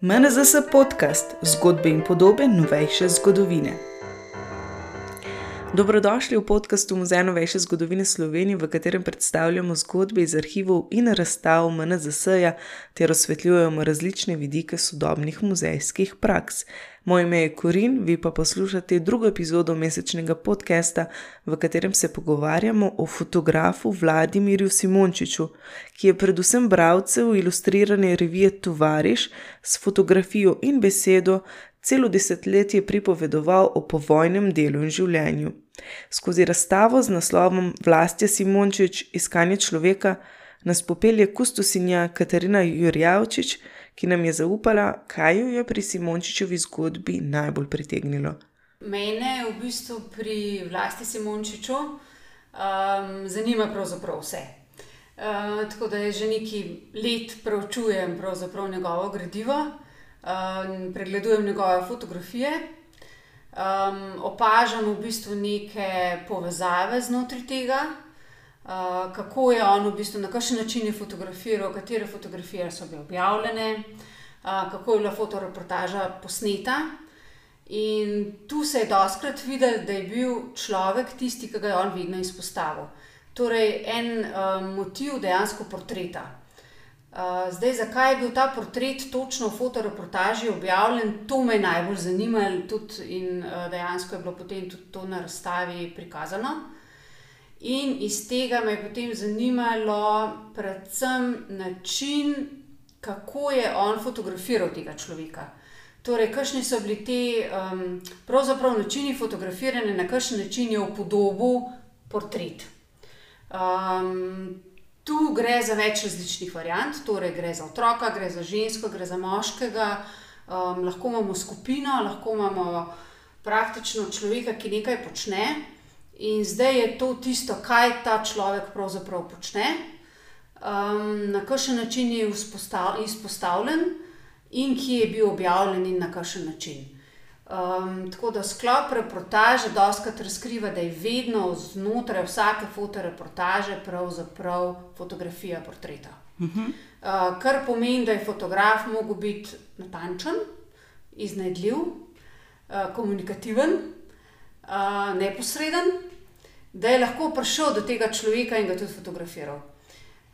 MNZS podcast, zgodbe in podobe novejše zgodovine. Dobrodošli v podkastu Muzeja novejše zgodovine Slovenije, v katerem predstavljamo zgodbe iz arhivov in razstav MNZS-ja ter osvetljujemo različne vidike sodobnih muzejskih praks. Moje ime je Korin, vi pa poslušate drugo epizodo mesečnega podcasta, v katerem se pogovarjamo o fotografu Vladimirju Simončiču, ki je predvsem bralcev ilustrirane revije Tovariš s fotografijo in besedo celo desetletje pripovedoval o povojnem delu in življenju. Skozi razstavo z naslovom Vlastja Simončič, iskanje človeka, nas popelje kustosinja Katarina Jurjavčič, ki nam je zaupala, kaj jo je pri Simončičevi zgodbi najbolj pritegnilo. Mene v bistvu pri vlasti Simončiču um, zanima pravzaprav vse. Uh, tako da že nekaj let preučujem njegovo gradivo, um, pregledujem njegove fotografije, um, opažam v bistvu neke povezave znotraj tega, uh, kako je on v bistvu na kakšen način fotografiral, katere fotografije so bile objavljene, uh, kako je bila fotoreportaža posneta. In tu se je doskrat videl, da je bil človek tisti, ki ga je on vedno izpostavil. Torej, en um, motiv dejansko portreta. Uh, zdaj, zakaj je bil ta portret točno v fotoreportaži objavljen, to me najbolj zanimalo, in uh, dejansko je bilo potem tudi to na razstavi prikazano. In iz tega me je potem zanimalo predvsem način, kako je on fotografiral tega človeka. Torej, kakšni so bili ti um, pravzaprav načini fotografiranja, na kakšen način je v podobu portret. Um, Tu gre za več različnih variant, torej gre za otroka, gre za žensko, gre za moškega. Um, lahko imamo skupino, lahko imamo praktično človeka, ki nekaj počne, in zdaj je to tisto, kaj ta človek pravzaprav počne, um, na kakšen način je izpostavljen in ki je bil objavljen in na kakšen način. Um, tako da sklop reportaže doskrat razkriva, da je vedno znotraj vsake fotoreportaže pravzaprav fotografija portreta. Uh -huh. uh, kar pomeni, da je fotograf lahko biti natančen, iznajdljiv, uh, komunikativen, uh, neposreden, da je lahko prišel do tega človeka in ga tudi fotografiral.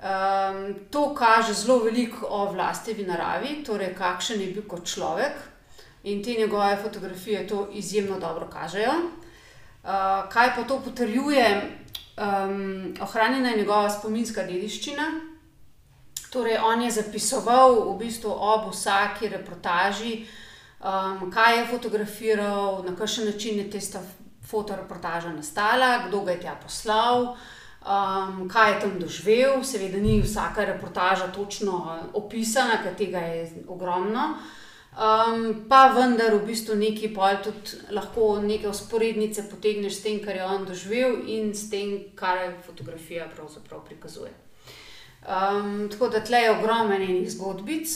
Um, to kaže zelo veliko o vlastevi naravi, torej kakšen je bil kot človek. In te njegove fotografije to izjemno dobro kažejo. Uh, kaj pa to potrjuje, um, ohranjena je njegova spominska dediščina. Torej, on je zapisoval v bistvu ob vsaki reportaži, um, kaj je fotografiral, na kakšen način je ta fotoreportaža nastala, kdo ga je tja poslal, um, kaj je tam doživel. Seveda, ni vsaka reportaža točno opisana, ker tega je ogromno. Um, pa vendar, v bistvu, neki pol tudi lahko neke usporednice potegneš s tem, kar je on doživel in s tem, kar je fotografija pravzaprav prikazuje. Um, tako da tle je ogromno enih zgodbic.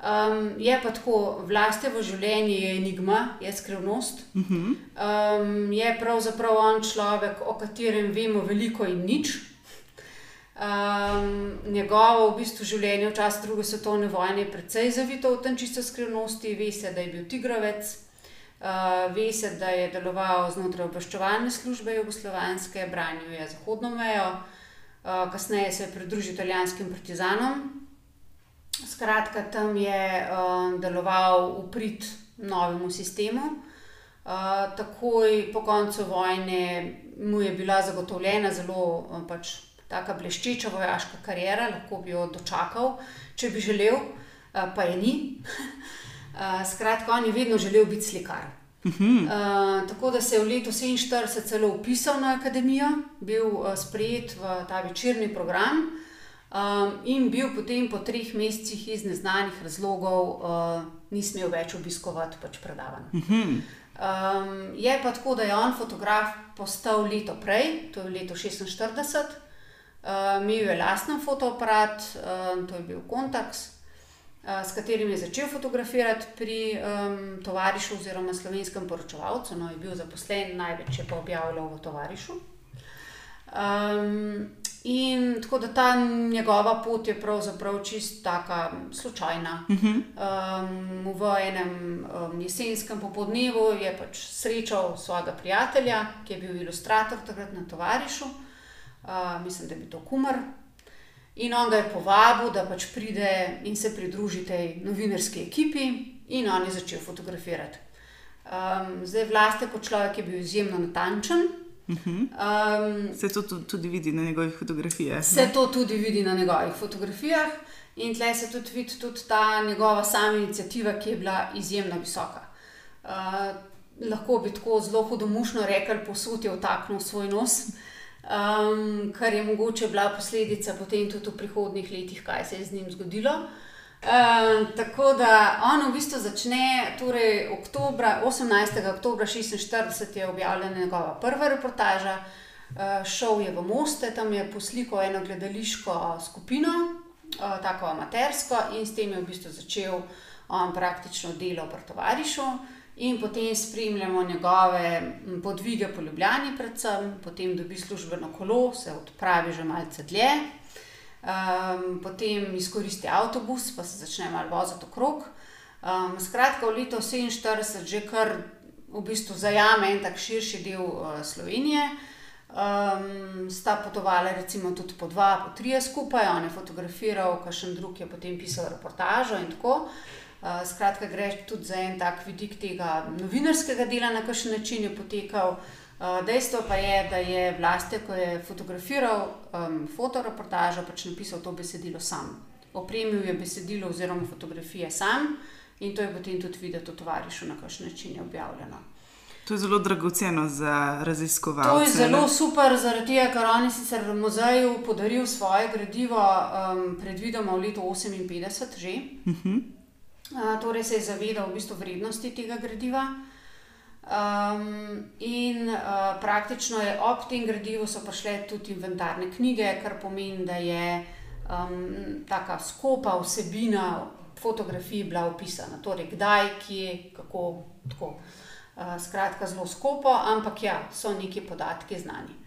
Um, je pa tako, vlastevo življenje je enigma, je skrivnost. Um, je pravzaprav on človek, o katerem vemo veliko in nič. Um, njegovo v bistvu življenje v času druge svetovne vojne je precej zavito v tem čisto skrivnosti. Ve se, da je bil tigrovec, uh, ve se, da je deloval znotraj obveščevalne službe Jugoslovanske, branil je zahodno mejo, uh, kasneje se je pridružil italijanskim partizanom. Skratka, tam je uh, deloval v prid novemu sistemu. Uh, takoj po koncu vojne mu je bila zagotovljena zelo uh, pač tako bleščeča vojaška karijera, lahko bi jo dočakal, če bi želel, eh, pa je ni. Eh, skratka, on je vedno želel biti slikar. Uh, tako da se je v letu 47 celo upisal na akademijo, bil uh, sprejet v ta večerni program um, in bil potem po treh mesecih iz neznanih razlogov, uh, ni smel več obiskovati pač predavanj. Um, je pa tako, da je on fotograf postal leto prej, to je leto 46. Uh, imel je lasten fotoaparat, uh, to je bil Contax, uh, s katerim je začel fotografirati pri um, tovarišu oziroma slovenskem poročevalcu. No, je bil zaposlen, največ je pa objavljal v tovarišu. Um, In tako da ta njegova pot je pravzaprav čist tako slučajna. Uh -huh. um, v enem um, jesenskem popoldnevu je pač srečal svojega prijatelja, ki je bil ilustrator takrat na tovarišu, mislim, da je bil to Kumar. In on ga je povabil, da pač pride in se pridruži tej novinarski ekipi, in on je začel fotografirati. Um, zdaj, vlasti kot človek je bil izjemno natančen. Um, se to tudi vidi na njegovih fotografijah? Se ne? to tudi vidi na njegovih fotografijah, in tleh se tudi vidi tudi ta njegova sama inicijativa, ki je bila izjemno visoka. Uh, lahko bi tako zelo hudomušno rekel, posud je vtaknil svoj nos, um, kar je mogoče bila posledica potem tudi v prihodnih letih, kaj se je z njim zgodilo. Uh, tako da on v bistvu začne, torej oktobra, 18. oktober 1946 je objavljena njegova prva reportaža, uh, šel je v Moste, tam je poslikal eno gledališko skupino, uh, tako amatersko, in s tem je v bistvu začel on praktično delo v Tovarišu. In potem spremljamo njegove podvige po Ljubljani, predvsem, potem dobi službeno kolo, se odpravi že malce dlje, um, potem izkoristi avtobus, pa se začne malo voziti okrog. Um, skratka, v letu 47 že kar v bistvu zajame en tak širši del uh, Slovenije. Um, sta potovali recimo tudi po dva, po tri skupaj, on je fotografiral, kakšen drug je potem pisal reportažo in tako. Uh, skratka, gre tudi za en tak vidik tega novinarskega dela, na kakšen način je potekal. Eh, dejstvo pa je, da je vlasti, ko je fotografiral um, fotoreportažo, pač napisal to besedilo sam. Opremil je besedilo oziroma fotografije sam in to je potem tudi videti v tovarišu, na kakšen način je objavljeno. To je zelo dragoceno za raziskovalce. To je zelo ne? super, zaradi tega, ker oni sicer v muzeju podaril svoje gradivo, um, predvidoma v letu 58 že. Uh -huh. Torej se je zavedal v bistvu vrednosti tega gradiva. Um, in uh, praktično je ob tem gradivu so prišle tudi inventarne knjige, kar pomeni, da je um, tako skopa vsebina fotografij bila opisana. Torej, kdaj, kje, kako. Tako. Uh, skratka, zelo skopo, ampak ja, so neki podatki znani.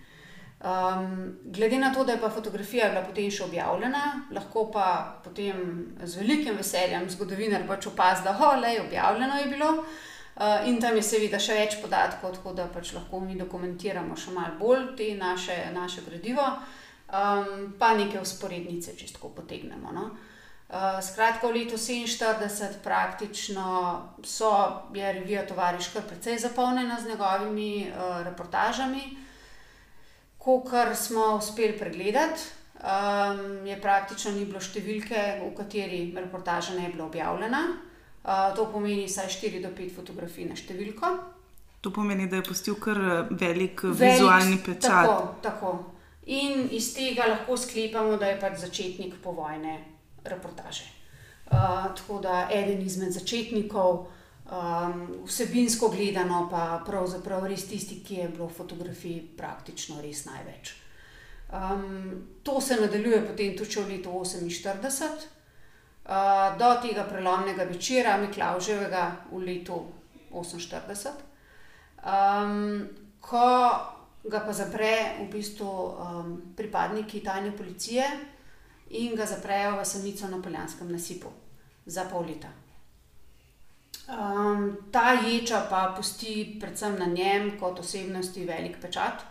Um, glede na to, da je pa fotografija bila potem še objavljena, lahko pa potem z velikim veseljem zgodovinar pač opazil, da je objavljeno je bilo. Uh, in tam je seveda še več podatkov, tako da pač lahko mi dokumentiramo še malo bolj te naše, naše gradivo, um, pa neke usporednice, če tako potegnemo. No? Uh, skratka, v letu 47 praktično so, je revija Tovariška precej zapolnjena z njegovimi uh, reportažami. Kar smo uspeli pregledati, um, je praktično ni bilo številke, v kateri reportaža ne bi bila objavljena. Uh, to pomeni vsaj 4 do 5 fotografij na številko. To pomeni, da je postil kar eh, velik, velik vizualni pečat. Tako, tako. In iz tega lahko sklepamo, da je pač začetnik povojne reportaže. Uh, tako da eden izmed začetnikov, um, vsebinsko gledano, pa pravzaprav res tisti, ki je bilo fotografij praktično res največ. Um, to se nadaljuje potem tudi v letu 1948. Eh, do tega prelomnega večera, Miklauževega v letu 48, um, ko ga pa zapre v bistvu um, pripadniki tajne policije in ga zaprejo v samico na Poljanskem nasipu za pol leta. Um, ta ječa pa pusti predvsem na njem kot osebnosti velik pečat,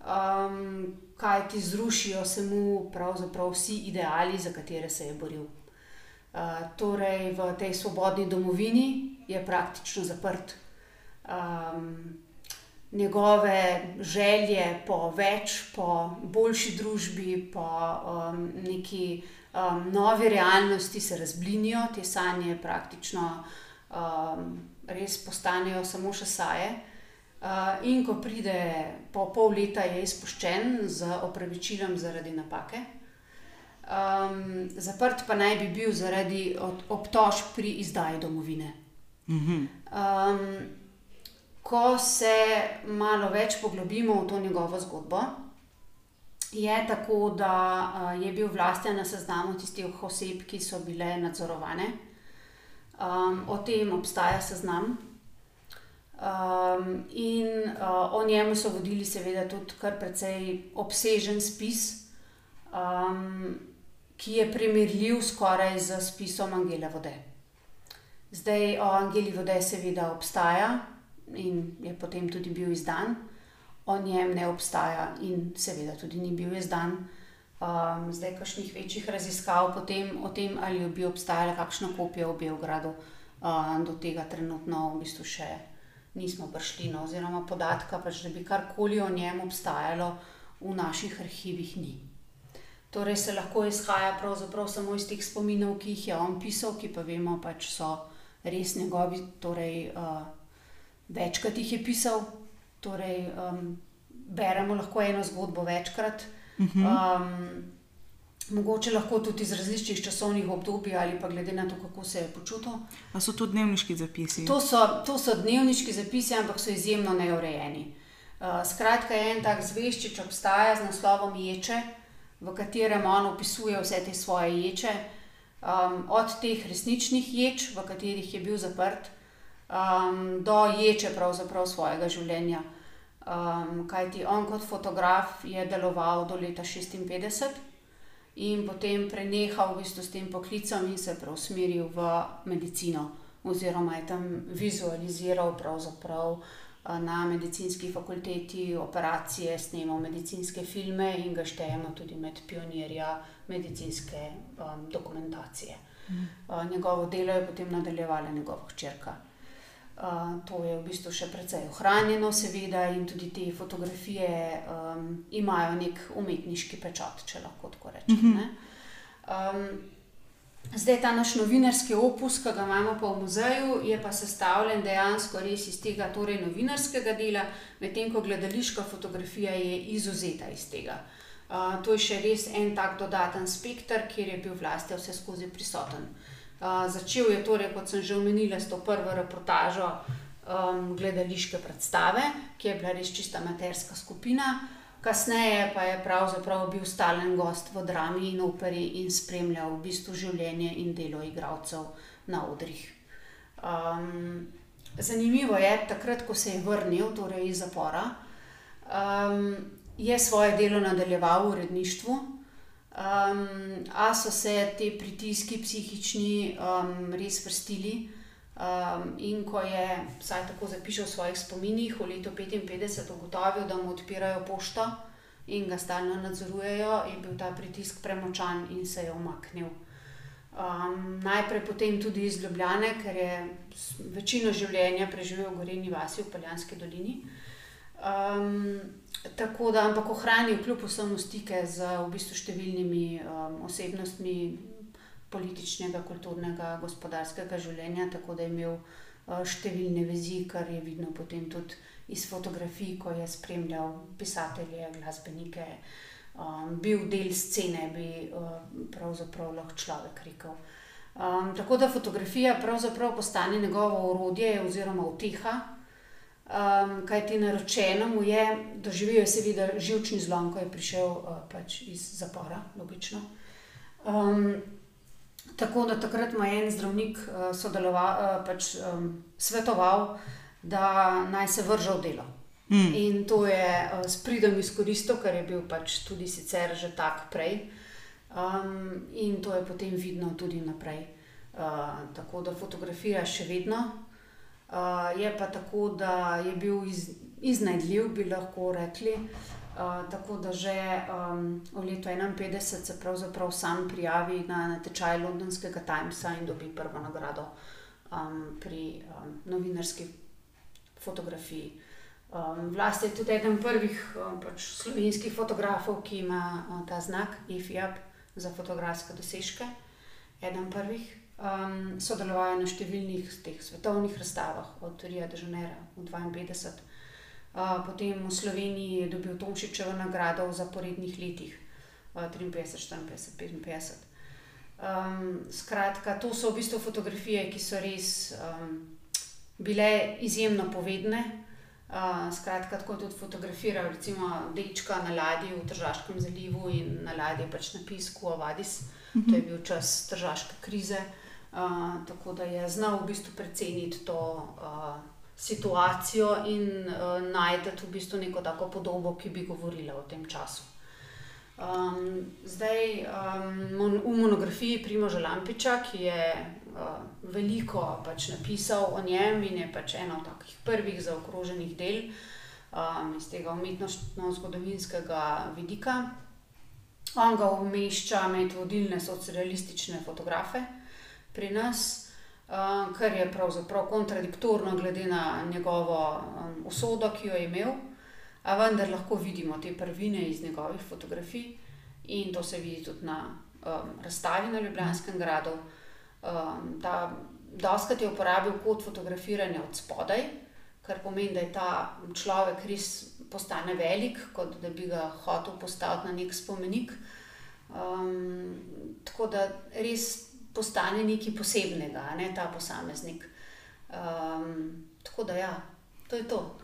um, kaj ti zrušijo se mu pravzaprav vsi ideali, za katere se je boril. Eh, torej v tej svobodni domovini je praktično zaprt. Um, njegove želje po več, po boljši družbi, po um, neki um, novi realnosti se razblinijo, te sanje praktično um, res postanejo samo še saje. Uh, in ko pride po pol leta, je izpuščen z opravičilom zaradi napake. Um, zaprt pa naj bi bil zaradi obtožb pri izdaji domovine. Um, ko se malo več poglobimo v to njegovo zgodbo, je tako, da uh, je bil vlasten na seznamu tistih oseb, ki so bile nadzorovane. Um, o tem obstaja seznam. Um, in uh, o njemu so vodili, seveda, tudi kar precej obsežen spis. um, ki je primerljiv skoraj z spisom Angele Vode. Zdaj o Angeli Vode seveda obstaja in je potem tudi bil izdan, o njem ne obstaja in seveda tudi ni bil izdan. Um, zdaj, kakšnih večjih raziskav o tem, ali bi obstajala kakšna kopija v Beogradu, um, do tega trenutno v bistvu še nismo prišli, no, oziroma podatka, pač, da bi karkoli o njem obstajalo v naših arhivih, ni. Torej, se lahko izhaja samo iz teh spominov, ki jih je on pisal, ki pa vemo, da pač so res njegovi, torej uh, večkrat jih je pisal. Torej, um, beremo lahko eno zgodbo večkrat. Um, mogoče lahko tudi iz različnih časovnih obdobij, ali pa glede na to, kako se je počutil. A so to dnevniški zapisi? To so, to so dnevniški zapisi, ampak so izjemno neurejeni. Uh, skratka, en tak zveščič obstaja z naslovom Ječe, v katerem on opisuje vse te svoje ječe, um, od teh resničnih ječ, v katerih je bil zaprt, um, do ječe pravzaprav svojega življenja. Um, Kaj ti on kot fotograf je deloval do leta 56 in potem prenehal v bistvu s tem poklicem in se preusmeril v medicino, oziroma je tam vizualiziral pravzaprav. Na medicinski fakulteti operacije snemamo medicinske filme in ga štejemo tudi med pionirja medicinske um, dokumentacije. Mm. Uh, njegovo delo je potem nadaljevala njegova hčerka to je v bistvu še precej ohranjeno, seveda, in tudi te fotografije um, imajo nek umetniški pečat, če lahko tako rečem. Um, zdaj ta naš novinarski opus, ki ga imamo pa v muzeju, je pa sestavljen dejansko res iz tega torej novinarskega dela, medtem ko gledališka fotografija je izuzeta iz tega. Uh, to je še res en tak dodaten spektr, kjer je bil vlasti vse skozi prisoten. Uh, začel je torej, kot sem že omenila, s to prvo reportažo um, gledališke predstave, ki je bila res čista materska skupina. Kasneje pa je pravzaprav bil stalen gost v drami in operi in spremljal v bistvu življenje in delo igralcev na odrih. Um, zanimivo je, takrat, ko se je vrnil torej iz zapora, um, je svoje delo nadaljeval v uredništvu. Um, a so se ti pritiski psihični um, res vrstili. Um, in ko je, vsaj tako zapišel v svojih spominih, v letu 55 ugotovil, da mu odpirajo pošto in ga stalno nadzorujejo, je bil ta pritisk premočan in se je umaknil. Um, najprej potem tudi iz Ljubljane, ker je večino življenja preživel v Goreni vasi v Paljanski dolini. Um, tako da, ampak ohranil kljub vsemu stike z v bistvu številnimi um, osebnostmi političnega, kulturnega, gospodarskega življenja, tako da je imel uh, številne vezi, kar je vidno potem tudi iz fotografij, ko je spremljal pisatelje, glasbenike, um, bil del scene, bi uh, pravzaprav lahko človek rekel. Um, tako da fotografija pravzaprav postane njegovo orodje oziroma uteha um, kaj ti naročeno mu je, doživel je seveda živčni zlom, ko je prišel uh, pač iz zapora, logično. Um, tako da takrat mu je en zdravnik uh, sodeloval, uh, pač, um, svetoval, da naj se vrže v delo. Mm. In to je uh, s pridom izkoristil, ker je bil pač tudi sicer že tak prej. Um, in to je potem vidno tudi naprej. Uh, tako da fotografira še vedno, je pa tako, da je bil iz, iznajdljiv, bi lahko rekli. Uh, tako da že um, v letu 51 se pravzaprav sam prijavi na natečaj Londonskega Timesa in dobi prvo nagrado um, pri um, novinarski fotografiji. Um, Vlast je tudi eden prvih um, pač slovenskih fotografov, ki ima um, ta znak IFIAP za fotografske dosežke. Eden prvih um, sodeloval na številnih teh svetovnih razstavah, od Rio de Janeiro v 52. Uh, potem v Sloveniji je dobil Tomšičevo nagrado v zaporednih letih, uh, 53, 54, 55. Um, skratka, to so v bistvu fotografije, ki so res um, bile izjemno povedne. Uh, skratka, tako tudi fotografiral, recimo, dečka na ladji v Tržavskem zalivu in na ladji pač na pisku Avadis. Uh -huh. To je bil čas tržavske krize tako da je znal v bistvu preceniti to uh, situacijo in uh, najti v bistvu neko tako podobo, ki bi govorila o tem času. Um, zdaj, um, v monografiji Primoža Lampiča, ki je uh, veliko pač napisal o njem in je pač eno od takih prvih zaokroženih del um, iz tega umetnostno-zgodovinskega vidika. On ga umešča med vodilne socialistične fotografe pri nas, um, kar je pravzaprav kontradiktorno, glede na njegovo um, usodo, ki jo je imel a vendar lahko vidimo te prvine iz njegovih fotografij in to se vidi tudi na um, razstavi na Ljubljanskem gradu. Um, Doskrat je uporabil kot fotografiranje od spodaj, kar pomeni, da je ta človek res postane velik, kot da bi ga hotel postaviti na nek spomenik. Um, tako da res postane nekaj posebnega, ne ta posameznik. Um, tako da ja. To je to.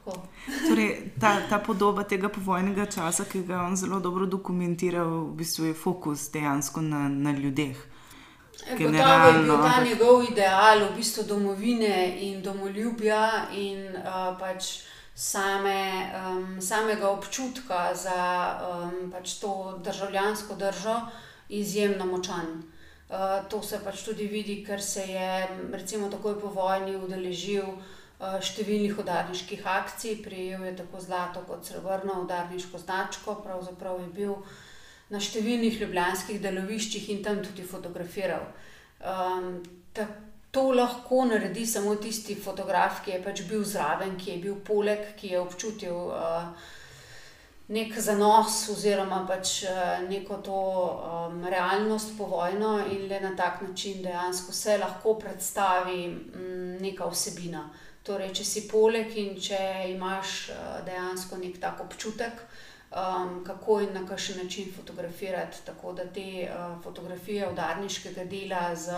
torej, ta, ta podoba tega povojnega časa, ki ga on zelo dobro dokumentira, v bistvu je fokus dejansko na, na ljudeh. Generalno, je bil ta njegov ideal, v bistvu domovine in domoljubja, in uh, pač same, um, samega občutka za um, pač to državljansko držo, izjemno močan. Uh, to se pač tudi vidi, ker se je, recimo, takoj po vojni udeležil. Eh, številnih udarniških akcij, prijel je tako zlato kot srebrno udarniško značko, pravzaprav je bil na številnih ljubljanskih deloviščih in tam tudi fotografiral. Um, to lahko naredi samo tisti fotograf, ki je pač bil zraven, ki je bil poleg, ki je občutil uh, nek zanos oziroma pač uh, neko to um, realnost po vojno in le na tak način dejansko se lahko predstavi um, neka vsebina. Torej, če si poleg in če imaš uh, dejansko nek tak občutek, um, kako in na kakšen način fotografirati. Tako da te uh, fotografije udarniškega dela z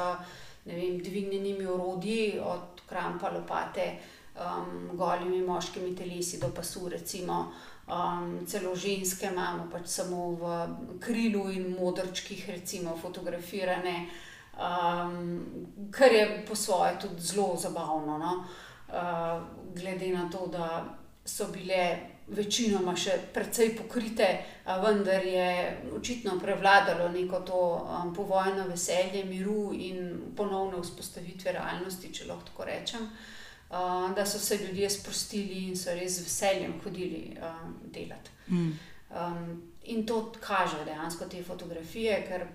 vem, dvignjenimi urodji, od krampa, lopate, um, golimi moškimi telesi do pasu, recimo. Um, celo ženske imamo pač samo v krilu in modrčkih, recimo, fotografirane, um, kar je po svoje tudi zelo zabavno. No? Eh, glede na to, da so bile večinoma še precej pokrite, vendar je očitno prevladalo neko to um, povojno veselje, miru in ponovne vzpostavitve realnosti, če lahko tako rečem. Uh, da so se ljudje sprostili in so res z veseljem hodili um, delati. Mm. Um, in to kaže dejansko te fotografije, ker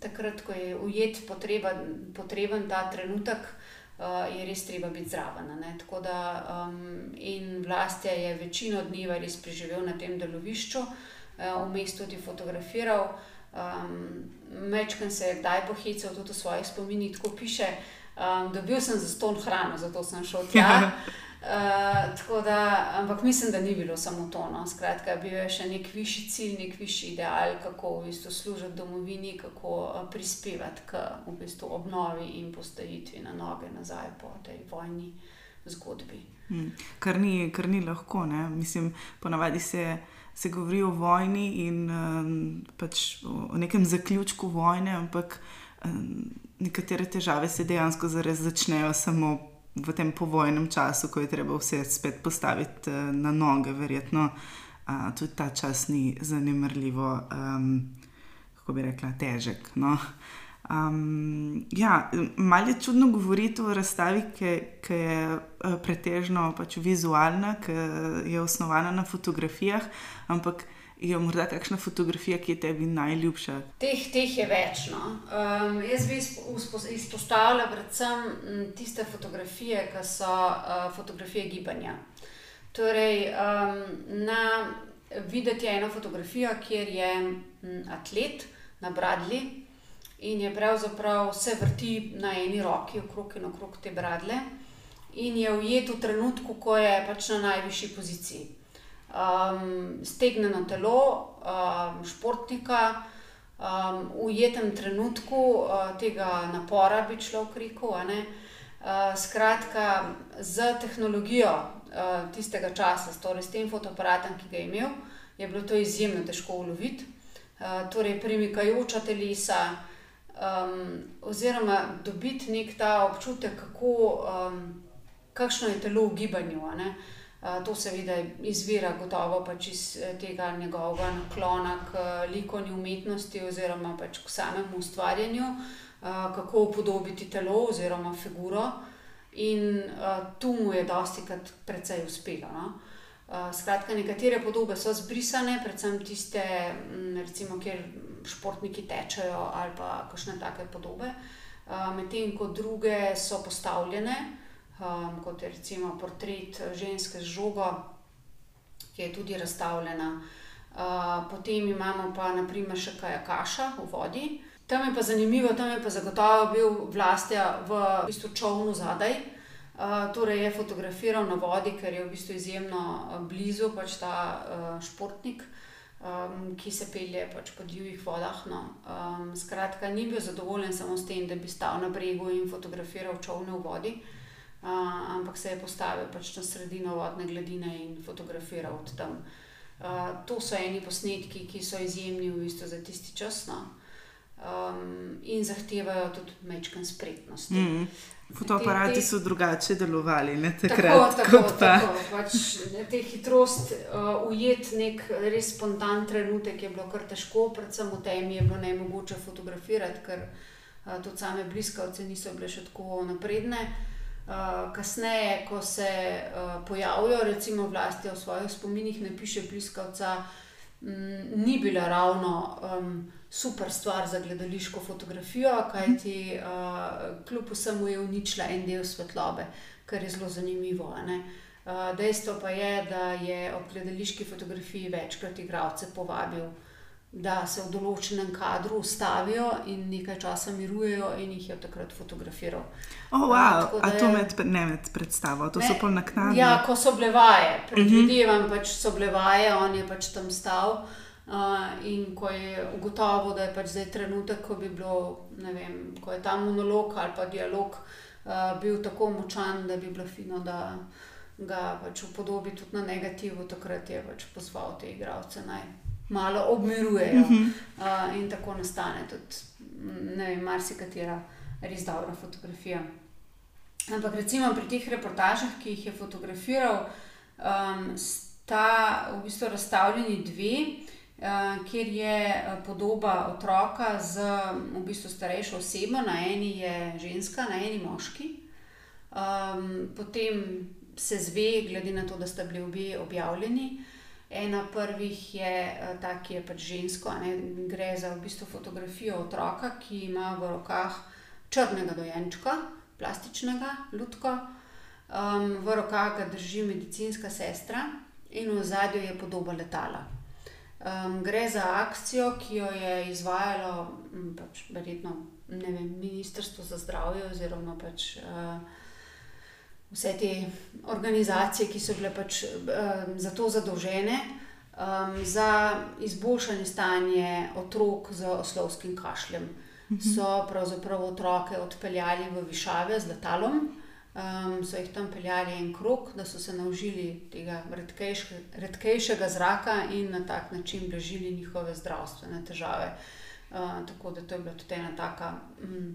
takrat, ko je ujet potreben, potreben ta trenutek, uh, je res treba biti zraven. Tako da um, in vlastje je večino dneva res preživel na tem delovišču, uh, vmes tudi fotografiral. Um, Mečken se je kdaj pohical, tudi v svojih spominih, tako piše. Um, dobil sem za ston hrano, zato sem šel tja. Uh, da, ampak mislim, da ni bilo samo to. No. Skratka, bil je še nek višji cilj, nek višji ideal, kako v bistvu služiti domovini, kako uh, prispevati k v bistvu, obnovi in postavitvi na noge nazaj po tej vojni zgodbi. Hmm. Kar, ni, kar ni lahko. Ne? Mislim, ponavadi se, se govori o vojni in um, pač o nekem zaključku vojne, ampak um, nekatere težave se dejansko začnejo samo v tem povojnem času, ko je treba vse spet postaviti uh, na noge, verjetno uh, tudi ta čas ni zanemrljivo, um, kako bi rekla, težek. No? Um, ja, malo je čudno govoriti o razstavi, ki je uh, pretežno pač vizualna, ki je osnovana na fotografijah, ampak je morda kakšna fotografija, ki je tebi najljubša? Teh, teh je več. No. Um, jaz bi izpostavila predvsem tiste fotografije, ki so uh, fotografije gibanja. Torej, um, na videti je ena fotografija, kjer je um, atlet na bradli in je pravzaprav vse vrti na eni roki, okrog in okrog te bradle, in je ujet v trenutku, ko je pač na najvišji poziciji um, stegneno telo um, športnika um, v ujetem trenutku uh, tega napora, bi človek rekel. Uh, skratka, z tehnologijo uh, tistega časa, torej s tem fotoaparatom, ki ga je imel, je bilo to izjemno težko uloviti. Uh, torej, premikajoča telesa, um, oziroma dobiti nek ta občutek, kako, um, kakšno je telo v gibanju. Uh, To seveda izvira gotovo pač iz tega njegovega naklona k likovni umetnosti oziroma pač k samemu ustvarjanju, kako upodobiti telo oziroma figuro. In to mu je dostikrat precej uspelo, no. Skratka, nekatere podobe so izbrisane, predvsem tiste, recimo, kjer športniki tečejo ali pa kakšne take podobe. medtem ko druge so postavljene, kot je recimo portret ženske z žogo, ki je tudi razstavljena. potem imamo pa na primer še kajakaša v vodi. Tam je pa zanimivo, tam je pa zagotovo bil Vlastja v bistvu čolnu zadaj. torej je fotografiral na vodi, ker je v bistvu izjemno blizu pač ta, športnik, ki se pelje pač po divjih vodah, no. skratka, ni bil zadovoljen samo s tem, da bi stal na bregu in fotografiral čolne v vodi, ampak se je postavil pač na sredino vodne gladine in fotografiral od tam. to so eni posnetki, ki so izjemni v bistvu za tisti čas, no. in zahtevajo tudi majčkeno spretnosti. Fotoaparati so drugače delovali, ne, Tako, takrat tako, kot pa... tako. Pač te hitrost, ujeti neki res spontan trenutek je bilo kar težko, predvsem v temi je bilo nemogoče fotografirati, ker, tudi same bliskavce niso bile še tako napredne. Kasneje, ko se, pojavijo, recimo Vlastja v svojih spominih napiše bliskavca, ni bila ravno, super stvar za gledališko fotografijo, kajti, kljub vsemu je uničila en del svetlobe, kar je zelo zanimivo, ne. dejstvo pa je, da je ob gledališki fotografiji večkrat igralce povabil, da se v določenem kadru ustavijo in nekaj časa mirujejo, in jih je takrat fotografiral. tako da A to je- med, ne med predstavo, to so pol naknadno? Ja, ko so bile vaje. Predvidevam pač, so bile vaje, on je pač tam stal, in ko je ugotovil, da je pač zdaj trenutek, ko bi bilo, ne vem, ko je ta monolog ali pa dialog, bil tako močan, da bi bilo fino, da ga pač upodobi tudi na negativu, takrat je pač pozval te igralce, naj malo obmirujejo. in tako nastane tudi, ne vem, marsikatera res dobra fotografija. Ampak recimo pri teh reportažah, ki jih je fotografiral, sta v bistvu razstavljeni dve, kjer je, podoba otroka z v bistvu starejšo osebo, na eni je ženska, na eni moški. potem se izve, glede na to, da sta bili obe objavljeni, ena prvih je, ta, ki je pač žensko, ne, gre za v bistvu fotografijo otroka, ki ima v rokah črnega dojenčka, plastičnega, lutko. v rokah ga drži medicinska sestra in v ozadju je podoba letala. gre za akcijo, ki jo je izvajalo, pač verjetno, vem, Ministrstvo za zdravje oziroma pač, vse te organizacije, ki so bile pač, za to zadolžene, za izboljšanje stanja otrok z oslovskim kašljem. So pravzaprav otroke odpeljali v višave z letalom, so jih tam peljali en krog, da so se naužili tega redkejšega zraka in na tak način blažili njihove zdravstvene težave. tako da to je bila tudi ena taka,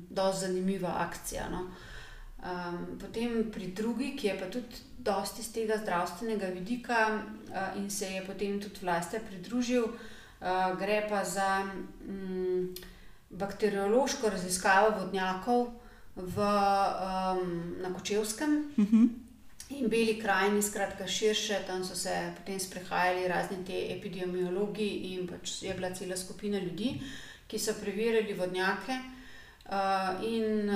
dosti zanimiva akcija, no. Potem pri drugi, ki je pa tudi dosti s tega zdravstvenega vidika, in se je potem tudi Vlastja pridružil, gre pa za, bakteriološko raziskavo vodnjakov v, na Kočevskem. In Beli krajini, skratka širše, tam so se potem sprehajali razni ti epidemiologi in pač je bila cela skupina ljudi, ki so preverjali vodnjake. In,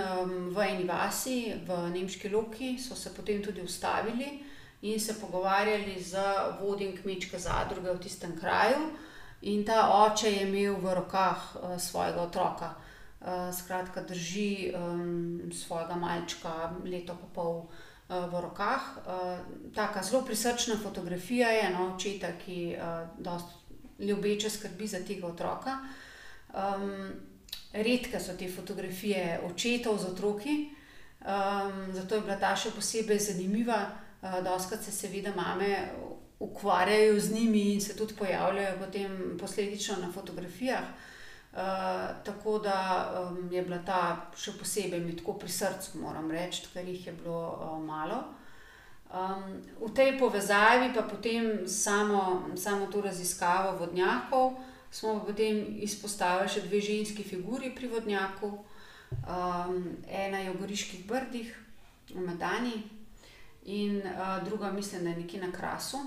v eni vasi v nemški Loki so se potem tudi ustavili in se pogovarjali z vodjem kmečke zadruge v tistem kraju. In ta oče je imel v rokah, svojega otroka. skratka, drži, svojega malčka, leto pa pol, v rokah. taka zelo prisrčna fotografija je, no, očeta, ki, dosti ljubeče skrbi za tega otroka. Redke so te fotografije očetov z otroki, zato je bila ta še posebej zanimiva. dostikrat se seveda mame ukvarjajo z njimi in se tudi pojavljajo potem posledično na fotografijah. tako da, je bila ta še posebej mi tako pri srcu, moram reči, ker jih je bilo, malo. Um, v tej povezavi, pa potem samo, samo to raziskavo vodnjakov, smo potem izpostavili še dve ženski figuri pri vodnjaku. Um, ena je v Goriških brdih, v Medani, in uh, druga, mislim, da je nekje na Krasu.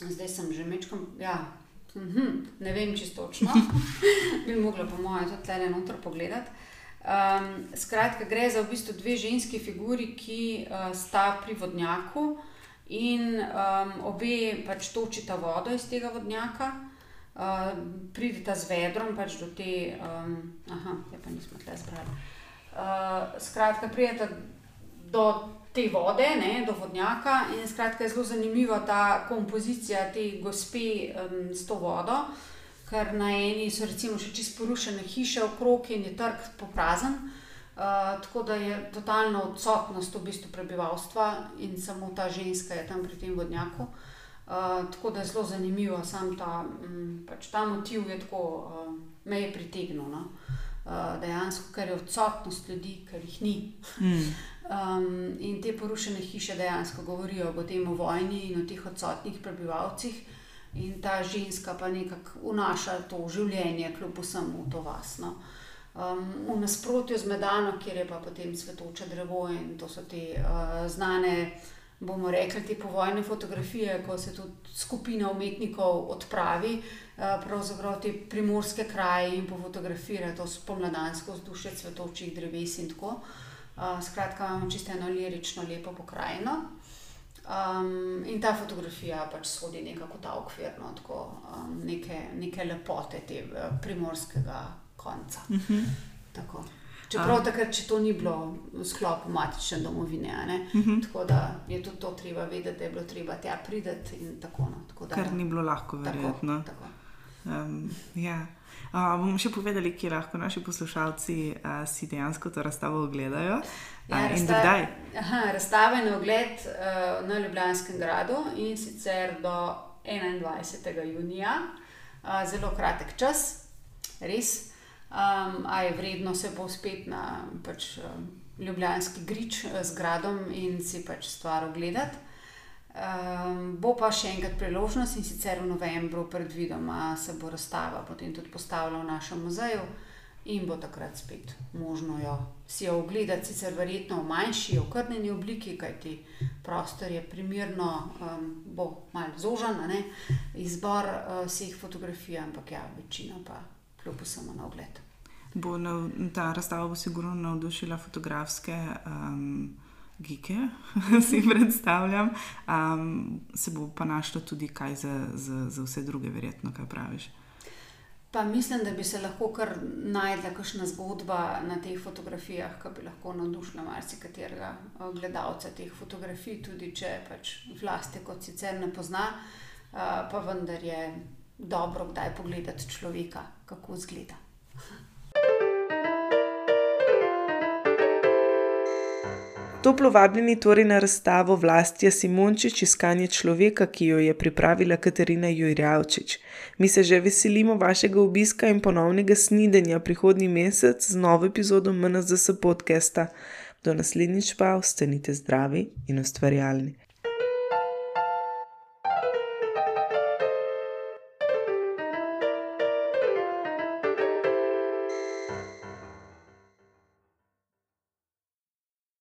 Zdaj sem že mečkam, ja, mhm, ne vem čisto točno, bi mogla po mojem tudi tle noter pogledati. Um, skratka, gre za v bistvu dve ženski figuri, ki uh, sta pri vodnjaku in um, obe pač točita vodo iz tega vodnjaka, pridita z vedrom pač do te, um, aha, ja pa nismo tle zbrali. Uh, skratka, prideta do te vode, ne, do vodnjaka in skratka je zelo zanimiva ta kompozicija te gospe um, s to vodo ker na eni so recimo še čisto porušene hiše okrog in je trg poprazen. Uh, tako da je totalna odsotnost v bistvu prebivalstva in samo ta ženska je tam pri tem vodnjaku. Uh, tako da je zelo zanimivo, sam ta, um, pač ta motiv je tako, uh, me je pritegnil. No? Uh, dejansko, ker je odsotnost ljudi, ker jih ni. Mm. Um, in te porušene hiše dejansko govorijo o tem vojni in o teh odsotnih prebivalcih. In ta ženska pa nekako vnaša to življenje, kljub vsemu to vasno. Um, v nasprotju z Medano, kjer je pa potem svetoče drevo in to so te uh, znane, bomo rekli, te povojne fotografije, ko se tudi skupina umetnikov odpravi, uh, pravzaprav te primorske kraje in pofotografira to spomladansko vzdušje cvetočih dreves in tako. Uh, skratka, imamo čisto eno lirično, lepo pokrajino. Um, in ta fotografija pač sodi nekako ta okvir, no, tako, um, neke, neke lepote te uh, primorskega konca. Uh mhm. -huh. Čeprav takrat, če to ni bilo v sklopu matične domovine, uh mhm. -huh. tako da je tudi to treba vedeti, da je bilo treba tja priti. No, Kar ni bilo lahko, verjetno. Tako, tako. Um, ja. Uh, bomo še povedali, kje lahko naši poslušalci uh, si dejansko to razstavo ogledajo. Ja, razstava, aha, razstava je na ogled uh, na Ljubljanskem gradu in sicer do 21. junija, uh, zelo kratek čas, res. Um, a je vredno se povzpet na pač, Ljubljanski grič uh, z gradom in si pač stvar ogledati. Um, bo pa še enkrat priložnost in sicer v novembru, predvidoma, se bo razstava potem tudi postavila v našem muzeju in bo takrat spet možno jo si jo ogledati, sicer verjetno v manjši, okrnjeni obliki, kajti prostor je primerno, um, bo malo zožen, izbor uh, vseh fotografij, ampak ja, večina pa kljub vsemu na ogled. Bo na, ta razstava bo sigurno navdušila fotografske. Um, Gike, si predstavljam, um, se bo pa našlo tudi kaj za, za, za vse druge, verjetno, kaj praviš. Pa mislim, da bi se lahko kar najdla kakšna zgodba na teh fotografijah, ki bi lahko navdušila marsikaterega eh, gledalca teh fotografij, tudi če pač vlasti kot sicer ne pozna, eh, pa vendar je dobro kdaj pogledati človeka, kako izgleda. Toplo vabljeni torej na razstavo Vlastija Simončič, iskanje človeka, ki jo je pripravila Katarina Jurjavčič. Mi se že veselimo vašega obiska in ponovnega snidenja prihodnji mesec z novo epizodo MNZS podcasta. Do naslednjič pa ostanite zdravi in ustvarjalni.